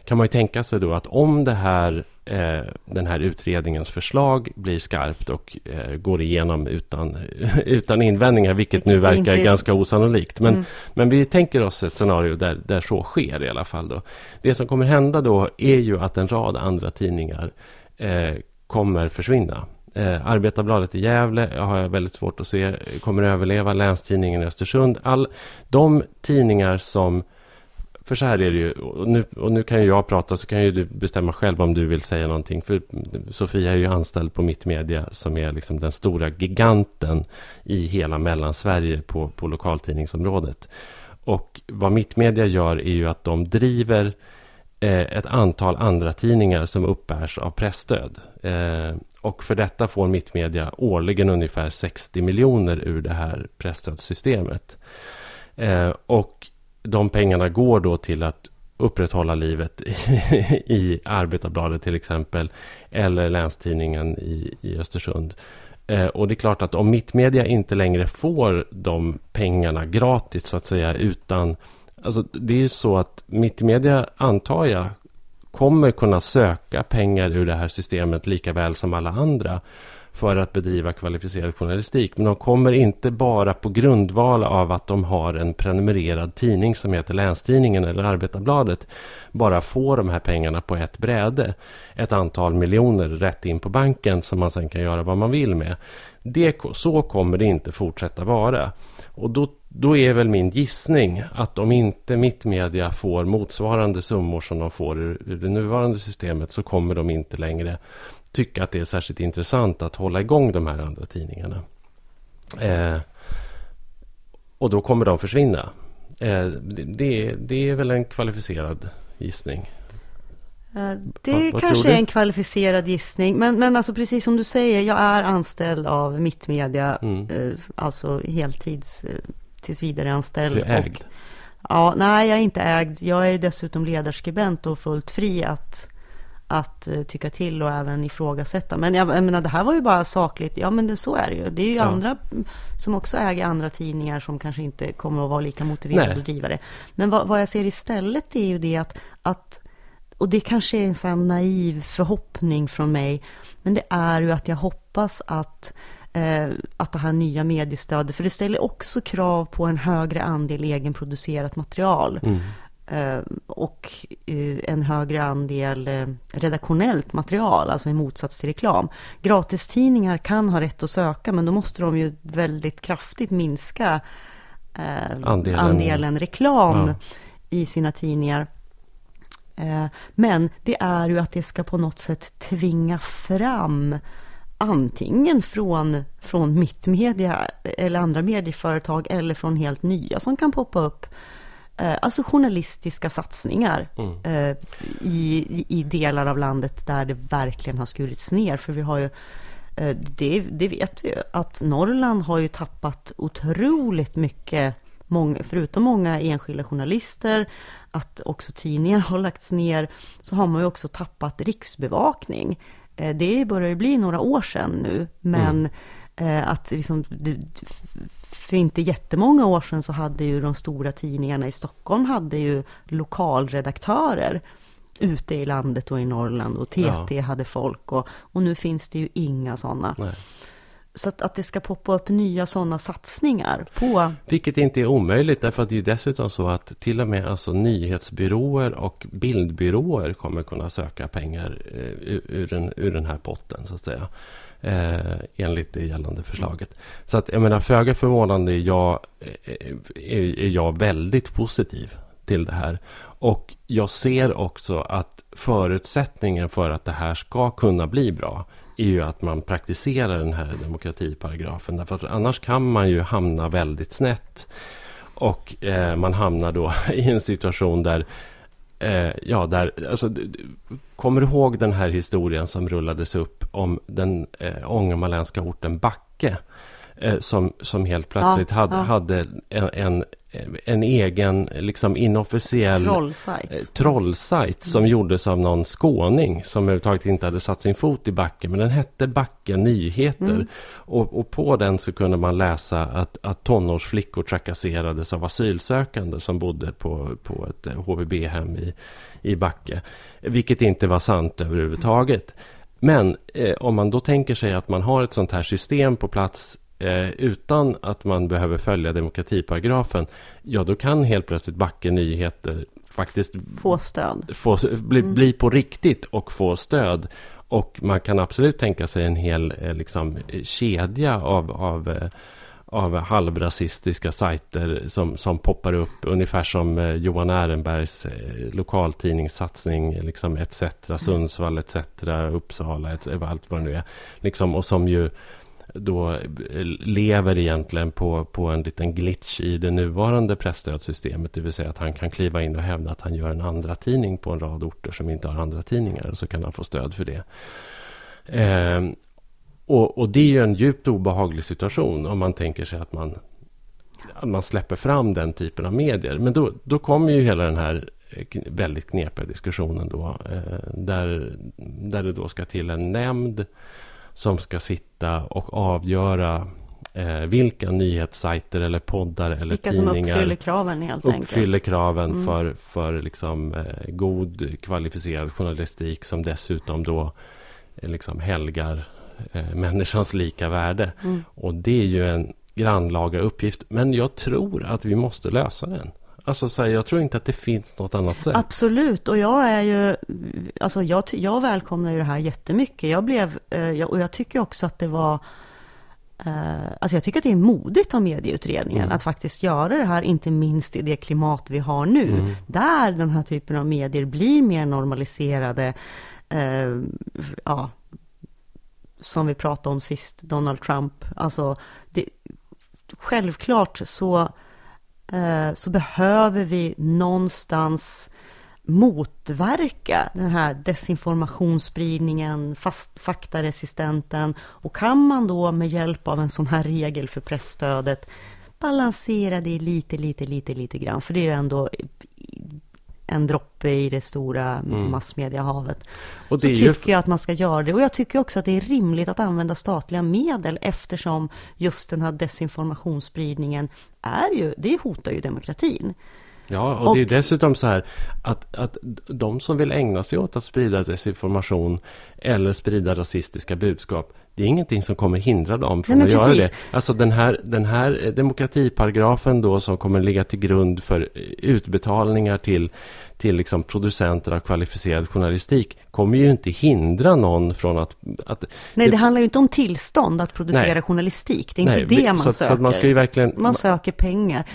kan man ju tänka sig då att om det här eh, den här utredningens förslag blir skarpt och eh, går igenom utan, utan invändningar, vilket nu verkar inte... ganska osannolikt. Men, mm. men vi tänker oss ett scenario där, där så sker i alla fall. Då. Det som kommer hända då är ju att en rad andra tidningar eh, kommer försvinna. Eh, Arbetarbladet i Gävle har jag väldigt svårt att se kommer överleva. Länstidningen i Östersund. All, de tidningar som för så här är det ju, och nu, och nu kan ju jag prata så kan ju du bestämma själv om du vill säga någonting. För Sofia är ju anställd på Mittmedia som är liksom den stora giganten i hela Mellansverige på, på lokaltidningsområdet. Och vad Mittmedia gör är ju att de driver eh, ett antal andra tidningar som uppbärs av pressstöd. Eh, och för detta får Mittmedia årligen ungefär 60 miljoner ur det här pressstödssystemet. Eh, och de pengarna går då till att upprätthålla livet i Arbetarbladet till exempel. Eller Länstidningen i, i Östersund. Eh, och det är klart att om Mittmedia inte längre får de pengarna gratis så att säga utan... Alltså det är ju så att Mittmedia antar jag kommer kunna söka pengar ur det här systemet lika väl som alla andra för att bedriva kvalificerad journalistik. Men de kommer inte bara på grundval av att de har en prenumererad tidning som heter Länstidningen eller Arbetarbladet bara få de här pengarna på ett bräde. Ett antal miljoner rätt in på banken som man sen kan göra vad man vill med. Det, så kommer det inte fortsätta vara. Och då, då är väl min gissning att om inte Mittmedia får motsvarande summor som de får ur, ur det nuvarande systemet så kommer de inte längre tycka att det är särskilt intressant att hålla igång de här andra tidningarna. Eh, och då kommer de försvinna. Eh, det, det, är väl en kvalificerad gissning. Eh, det vad, kanske är en kvalificerad gissning. Men, men alltså precis som du säger, jag är anställd av Mittmedia. Mm. Eh, alltså heltids, eh, tills vidare anställd. Du är ägd? Och, ja, nej, jag är inte ägd. Jag är dessutom ledarskribent och fullt fri att att uh, tycka till och även ifrågasätta. Men jag, jag menar, det här var ju bara sakligt. Ja, men det, så är det ju. Det är ju ja. andra som också äger andra tidningar som kanske inte kommer att vara lika motiverade Nej. att driva det. Men vad, vad, jag ser istället är ju det att, att och det kanske är en sån naiv förhoppning från mig, men det är ju att jag hoppas att eh, att det här nya mediestödet, för det ställer också krav på en högre andel egenproducerat material. Mm. Eh, och eh, en högre andel eh, redaktionellt material, alltså i motsats till reklam. Gratistidningar kan ha rätt att söka, men då måste de ju väldigt kraftigt minska andelen, andelen reklam ja. i sina tidningar. Men det är ju att det ska på något sätt tvinga fram antingen från, från mittmedia eller andra medieföretag eller från helt nya som kan poppa upp alltså journalistiska satsningar mm. eh, i, i delar av landet där det verkligen har skurits ner. För vi har ju eh, det, det, vet vi ju, att Norrland har ju tappat otroligt mycket, många, förutom många enskilda journalister, att också tidningar har lagts ner, så har man ju också tappat riksbevakning. Eh, det börjar ju bli några år sedan nu, men mm. att liksom, för inte jättemånga år sedan så hade ju de stora tidningarna i Stockholm hade ju lokalredaktörer ute i landet och i Norrland och TT ja. hade folk och, och nu finns det ju inga sådana. Så att, att det ska poppa upp nya sådana satsningar på... Vilket inte är omöjligt därför att det är dessutom så att till och med alltså nyhetsbyråer och bildbyråer kommer kunna söka pengar eh, ur, den, ur den här potten så att säga. Eh, enligt det gällande förslaget. Så att jag menar föga förvånande är jag, är, är jag väldigt positiv till det här. Och jag ser också att förutsättningen för att det här ska kunna bli bra är ju att man praktiserar den här demokratiparagrafen. Därför att annars kan man ju hamna väldigt snett. Och eh, man hamnar då i en situation där Eh, ja, där, alltså, kommer du ihåg den här historien som rullades upp om den eh, ångermanländska orten Backe? Eh, som, som helt plötsligt ja, hade, ja. hade en, en, en egen liksom inofficiell trollsajt, eh, trollsajt som mm. gjordes av någon skåning som överhuvudtaget inte hade satt sin fot i Backe. Men den hette Backe Nyheter. Mm. Och, och, på den så kunde man läsa att, att tonårsflickor trakasserades av asylsökande som bodde på, på ett HVB-hem i, i Backe. Vilket inte var sant överhuvudtaget. Men eh, om man då tänker sig att man har ett sånt här system på plats eh, utan att man behöver följa demokratiparagrafen, ja då kan helt plötsligt Backe Nyheter faktiskt få stöd. Få, bli, mm. bli på riktigt och få stöd. Och man kan absolut tänka sig en hel eh, liksom, kedja av, av, eh, av halvrasistiska sajter som, som poppar upp. Ungefär som eh, Johan Ehrenbergs lokaltidningssatsning, liksom etc. Mm. Sundsvall etc. Uppsala, etc, allt vad det nu är. Liksom, och som ju då eh, lever egentligen på, på en liten glitch i det nuvarande pressstödssystemet. Det vill säga att han kan kliva in och hävda att han gör en andra tidning på en rad orter som inte har andra tidningar. Och så kan han få stöd för det. Eh, och, och, det är ju en djupt obehaglig situation om man tänker sig att man, att man släpper fram den typen av medier. Men då, då kommer ju hela den här eh, väldigt knepiga diskussionen då. Eh, där, där det då ska till en nämnd som ska sitta och avgöra eh, vilka nyhetssajter eller poddar eller vilka tidningar som uppfyller kraven helt uppfyller enkelt. kraven mm. för, för liksom, eh, god kvalificerad journalistik som dessutom då eh, liksom helgar eh, människans lika värde. Mm. Och det är ju en grannlaga uppgift. Men jag tror att vi måste lösa den. Alltså så här, jag tror inte att det finns något annat sätt. Absolut, och jag är ju, alltså jag, jag välkomnar ju det här jättemycket. Jag blev, eh, och jag tycker också att det var, eh, alltså jag tycker att det är modigt av medieutredningen mm. att faktiskt göra det här, inte minst i det klimat vi har nu, mm. där den här typen av medier blir mer normaliserade. Eh, ja, som vi pratade om sist, Donald Trump. Alltså, det, självklart så Eh, så behöver vi någonstans motverka den här desinformationsspridningen, fast, faktaresistenten. Och kan man då med hjälp av en sån här regel för pressstödet balansera det lite, lite, lite, lite grann. För det är ju ändå en droppe i det stora mm. massmediahavet. Och det så tycker ju... jag att man ska göra det. Och jag tycker också att det är rimligt att använda statliga medel eftersom just den här desinformationsspridningen är ju, det hotar ju demokratin. Ja, och, och, det är dessutom så här att, att de som vill ägna sig åt att sprida desinformation eller sprida rasistiska budskap, det är ingenting som kommer hindra dem från Nej, att precis. göra det. Alltså den här, den här demokratiparagrafen då som kommer ligga till grund för utbetalningar till till liksom producenter av kvalificerad journalistik kommer ju inte hindra någon från att... att Nej, det, det, handlar ju inte om tillstånd att producera nej, journalistik. Det är nej, inte det man så, söker. Så man, ska ju verkligen, man söker pengar.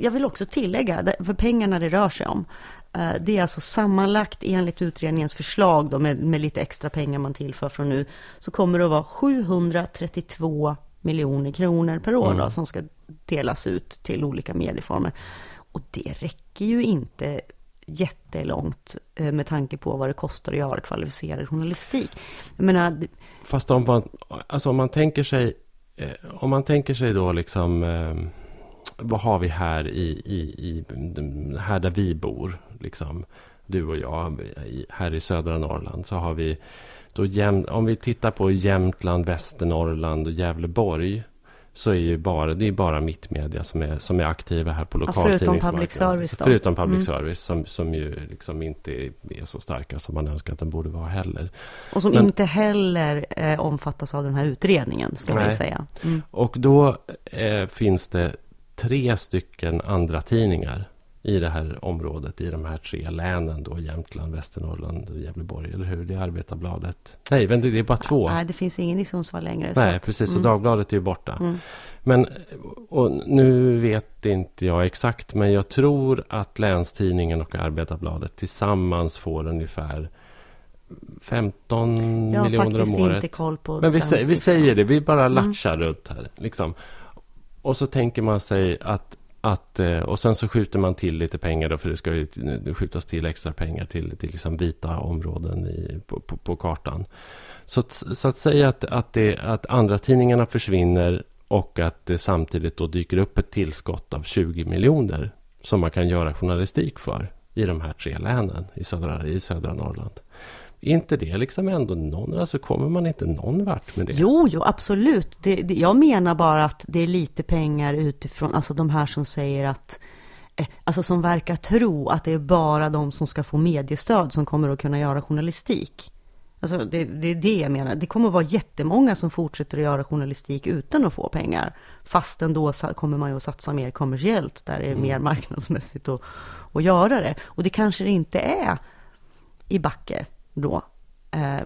Jag vill också tillägga, för pengarna det rör sig om, eh, det är alltså sammanlagt enligt utredningens förslag då, med, med lite extra pengar man tillför från nu, så kommer det att vara 732 miljoner kronor per år mm. då, som ska delas ut till olika medieformer. Och det räcker ju inte jättelångt eh, med tanke på vad det kostar att göra kvalificerad journalistik. Jag menar, Fast om man, alltså om man tänker sig, eh, om man tänker sig då liksom, eh, vad har vi här i, i, i, här där vi bor, liksom, du och jag, här i södra Norrland, så har vi då jäm, om vi tittar på Jämtland, Västernorrland och Gävleborg, så är ju bara, det är bara mittmedia som är, som är aktiva här på lokaltidningsmarknaden. förutom public service då. Förutom public Mm. service som, som ju liksom inte är så starka som man önskar att den borde vara heller. och som Men- inte heller eh, omfattas av den här utredningen, ska man ju Nej. säga. Mm. Och då eh, finns det tre stycken andra tidningar i det här området, i de här tre länen då, Jämtland, Västernorrland och Gävleborg, eller hur? Det är Arbetarbladet. Nej, men det, det är bara två. Nej, det finns ingen i Sundsvall längre. så Nej, att- precis. mm. Och Dagbladet är ju borta. Mm. Men, och nu vet inte jag exakt, men jag tror att Länstidningen och Arbetarbladet tillsammans får ungefär 15 Jag har miljoner faktiskt om året. inte koll på Men vi, säger, vi säger det, vi bara Mm. latchar runt här. Liksom. Och så tänker man sig att, att... Eh, och sen så skjuter man till lite pengar då, för det ska ju skjutas till extra pengar till, till liksom vita områden i, på, på, på kartan. Så, så att säga att, att, det, att andra tidningarna försvinner och att det samtidigt då dyker upp ett tillskott av 20 miljoner som man kan göra journalistik för i de här tre länen i södra, i södra Norrland. Inte det liksom ändå någon, alltså kommer man inte någon vart med det? Jo, jo, absolut. Det, det, jag menar bara att det är lite pengar utifrån, alltså de här som säger att, eh, alltså som verkar tro att det är bara de som ska få mediestöd som kommer att kunna göra journalistik. Alltså det, det är det jag menar. Det kommer att vara jättemånga som fortsätter att göra journalistik utan att få pengar. Fastän då kommer man ju att satsa mer kommersiellt, där det är mer marknadsmässigt att, att göra det. Och det kanske det inte är i Backe då. Eh,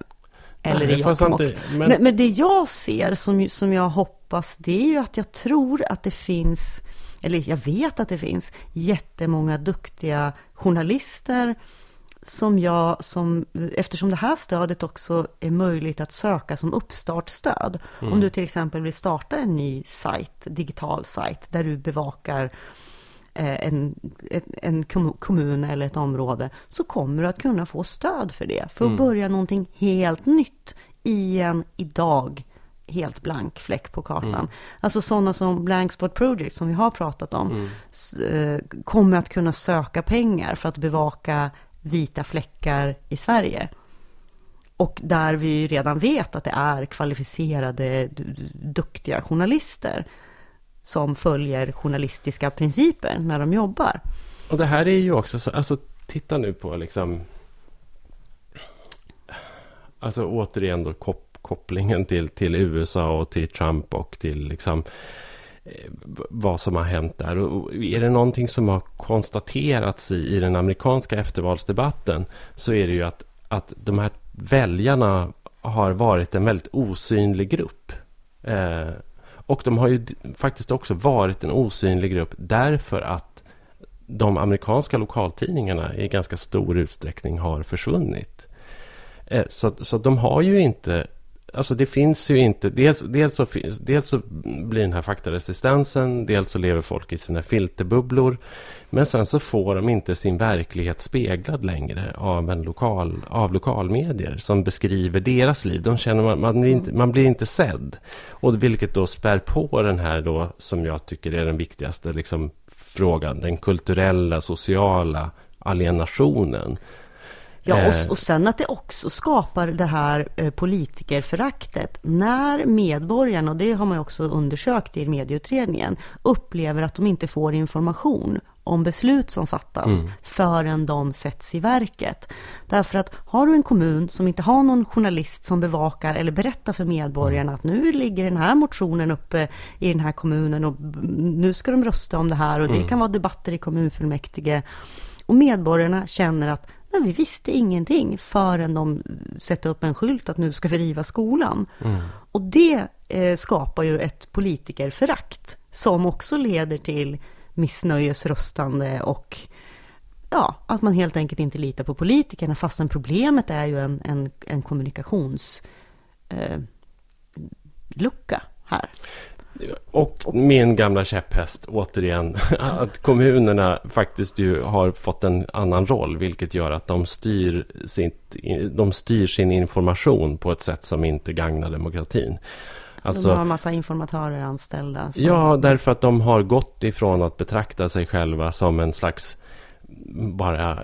eller Nej, i Jokkmokk. men- Men, men det jag ser som, som jag hoppas, det är ju att jag tror att det finns, eller jag vet att det finns jättemånga duktiga journalister som jag, som, eftersom det här stödet också är möjligt att söka som uppstartsstöd. Om du till exempel vill starta en ny sajt, digital sajt, där du bevakar en, en, en kom- kommun eller ett område, så kommer du att kunna få stöd för det. För att börja någonting helt nytt i en idag helt blank fläck på kartan. Alltså sådana som Blank Spot Project som vi har pratat om, s- eh, kommer att kunna söka pengar för att bevaka vita fläckar i Sverige. Och där vi ju redan vet att det är kvalificerade, duktiga journalister som följer journalistiska principer när de jobbar. Och det här är ju också så, alltså titta nu på liksom Alltså återigen då kop, kopplingen till, till USA och till Trump och till liksom eh, vad som har hänt där. Och och är det någonting som har konstaterats i, i den amerikanska eftervalsdebatten så är det ju att, att de här väljarna har varit en väldigt osynlig grupp. Eh, och de har ju faktiskt också varit en osynlig grupp därför att de amerikanska lokaltidningarna i ganska stor utsträckning har försvunnit. Eh, så, så de har ju inte... Alltså det finns ju inte... Dels, dels, så, finns, dels så blir den här faktaresistensen, dels så lever folk i sina filterbubblor. Men sen så får de inte sin verklighet speglad längre av, en lokal, av lokalmedier som beskriver deras liv. De känner man, man, blir inte, man blir inte sedd. Och vilket då spär på den här då, som jag tycker är den viktigaste liksom, frågan. Den kulturella, sociala alienationen. Ja, Eh. och, och sen att det också skapar det här eh, politikerföraktet. När medborgarna, och det har man också undersökt i medieutredningen, upplever att de inte får information om beslut som fattas förrän de sätts i verket. Därför att har du en kommun som inte har någon journalist som bevakar eller berättar för medborgarna att nu ligger den här motionen uppe i den här kommunen och nu ska de rösta om det här och det kan vara debatter i kommunfullmäktige. Och medborgarna känner att nej, vi visste ingenting förrän de sätter upp en skylt att nu ska vi riva skolan. Och det eh, skapar ju ett politikerförakt som också leder till missnöjesröstande och ja, att man helt enkelt inte litar på politikerna fastän problemet är ju en, en, en kommunikations eh, här. Och min gamla käpphäst återigen. Att kommunerna faktiskt ju har fått en annan roll. Vilket gör att de styr, sitt, de styr sin information på ett sätt som inte gagnar demokratin. Alltså, de har en massa informatörer anställda. Som... Ja, därför att de har gått ifrån att betrakta sig själva som en slags bara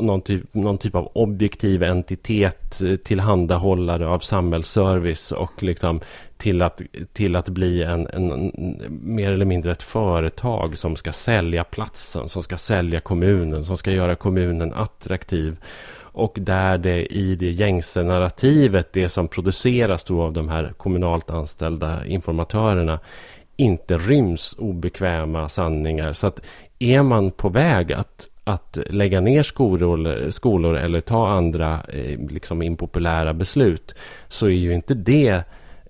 någon typ, någon typ av objektiv entitet eh, tillhandahållare av samhällsservice och liksom till att, till att bli en, en, en, mer eller mindre ett företag som ska sälja platsen, som ska sälja kommunen, som ska göra kommunen attraktiv. Och där det i det gängse narrativet, det som produceras då av de här kommunalt anställda informatörerna, inte ryms obekväma sanningar. Så att är man på väg att, att lägga ner skolor, skolor eller ta andra eh, liksom impopulära beslut så är ju inte det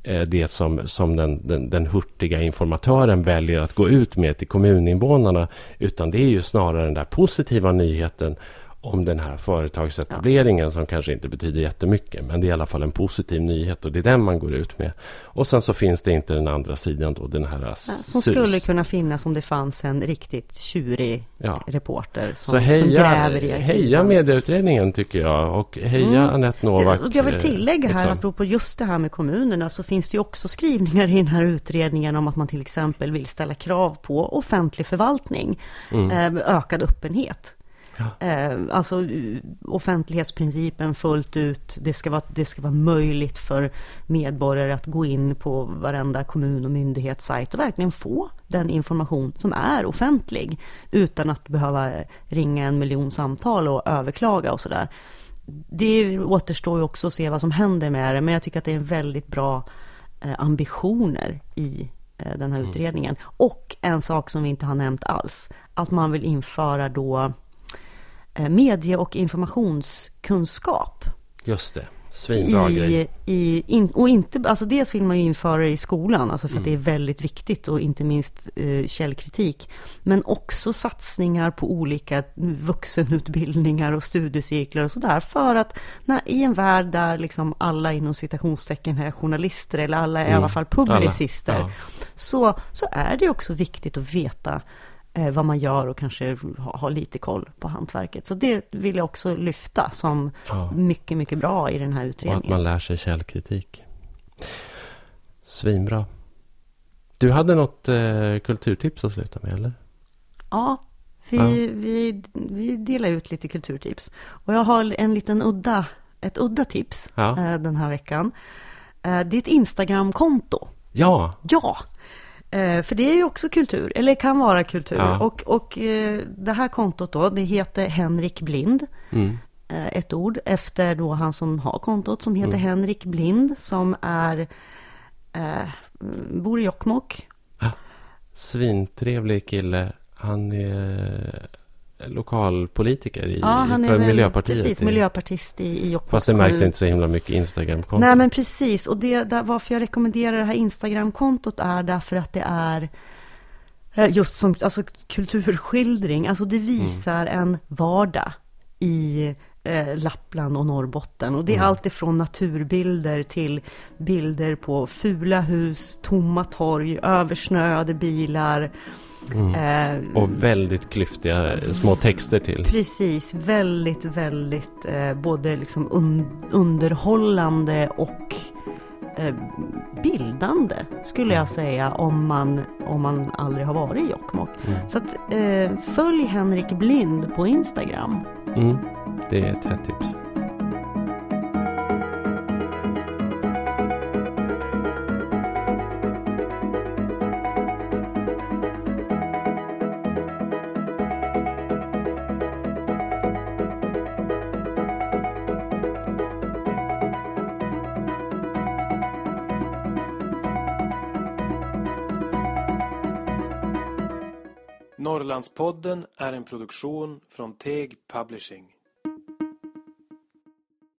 eh, det som, som den, den, den hurtiga informatören väljer att gå ut med till kommuninvånarna. Utan det är ju snarare den där positiva nyheten om den här företagsetableringen ja. som kanske inte betyder jättemycket. Men det är i alla fall en positiv nyhet och det är den man går ut med. Och sen så finns det inte den andra sidan då, den här... Ja, som skulle kunna finnas om det fanns en riktigt tjurig ja. reporter som, så heja, som gräver i arkiven. Heja medieutredningen tycker jag och heja mm. Anette Novak. Jag vill tillägga här, liksom. apropå just det här med kommunerna, så finns det ju också skrivningar i den här utredningen om att man till exempel vill ställa krav på offentlig förvaltning, mm. Eh, ökad öppenhet. Ja. Eh, alltså offentlighetsprincipen fullt ut. Det ska, vara, det ska vara möjligt för medborgare att gå in på varenda kommun och myndighetssajt och verkligen få den information som är offentlig utan att behöva ringa en miljon samtal och överklaga och sådär. Det återstår ju också att se vad som händer med det, men jag tycker att det är väldigt bra eh, ambitioner i eh, den här mm. utredningen. Och en sak som vi inte har nämnt alls, att man vill införa då Eh, medie och informationskunskap. Just det. Svinbra grej. I, in, och inte, alltså dels vill man ju införa det i skolan, alltså för mm. att det är väldigt viktigt och inte minst eh, källkritik. Men också satsningar på olika vuxenutbildningar och studiecirklar och sådär. För att när, i en värld där liksom alla inom citationstecken är journalister, eller alla är mm. i alla fall publicister, alla. Ja. så, så är det också viktigt att veta eh, vad man gör och kanske ha, ha, lite koll på hantverket. Så det vill jag också lyfta som ja. mycket, mycket bra i den här utredningen. Och att man lär sig källkritik. Svinbra. Du hade något eh, kulturtips att sluta med, eller? Ja, vi, ja. vi, vi delar ut lite kulturtips. Och jag har en liten udda, ett udda tips ja. eh, den här veckan. Eh, det är ett Instagramkonto. Ja. Ja. Eh, för det är ju också kultur, eller kan vara kultur. Ja. Och, och eh, det här kontot då, det heter Henrik Blind. Mm. Eh, ett ord efter då han som har kontot som heter mm. Henrik Blind som är, eh, bor i Jokkmokk. Ja. Svintrevlig kille. Han är lokalpolitiker i, ja, han är för väl, Miljöpartiet. Precis, miljöpartist i, i Jokkmokks Fast det märks inte så himla mycket Instagram-konto. Nej, men precis. Och det, där, varför jag rekommenderar det här Instagram-kontot är därför att det är eh, just som alltså, kulturskildring. Alltså det visar mm. en vardag i eh, Lappland och Norrbotten. Och det är mm. allt ifrån naturbilder till bilder på fula hus, tomma torg, översnöade bilar Mm. Eh, och väldigt klyftiga små texter till. Precis, väldigt, väldigt eh, både liksom un underhållande och eh, bildande skulle jag säga om man, om man aldrig har varit i Jokkmokk. Mm. Så att, eh, följ Henrik Blind på Instagram. Mm. Det är ett hett tips. Norrlandspodden är en produktion från Teg Publishing.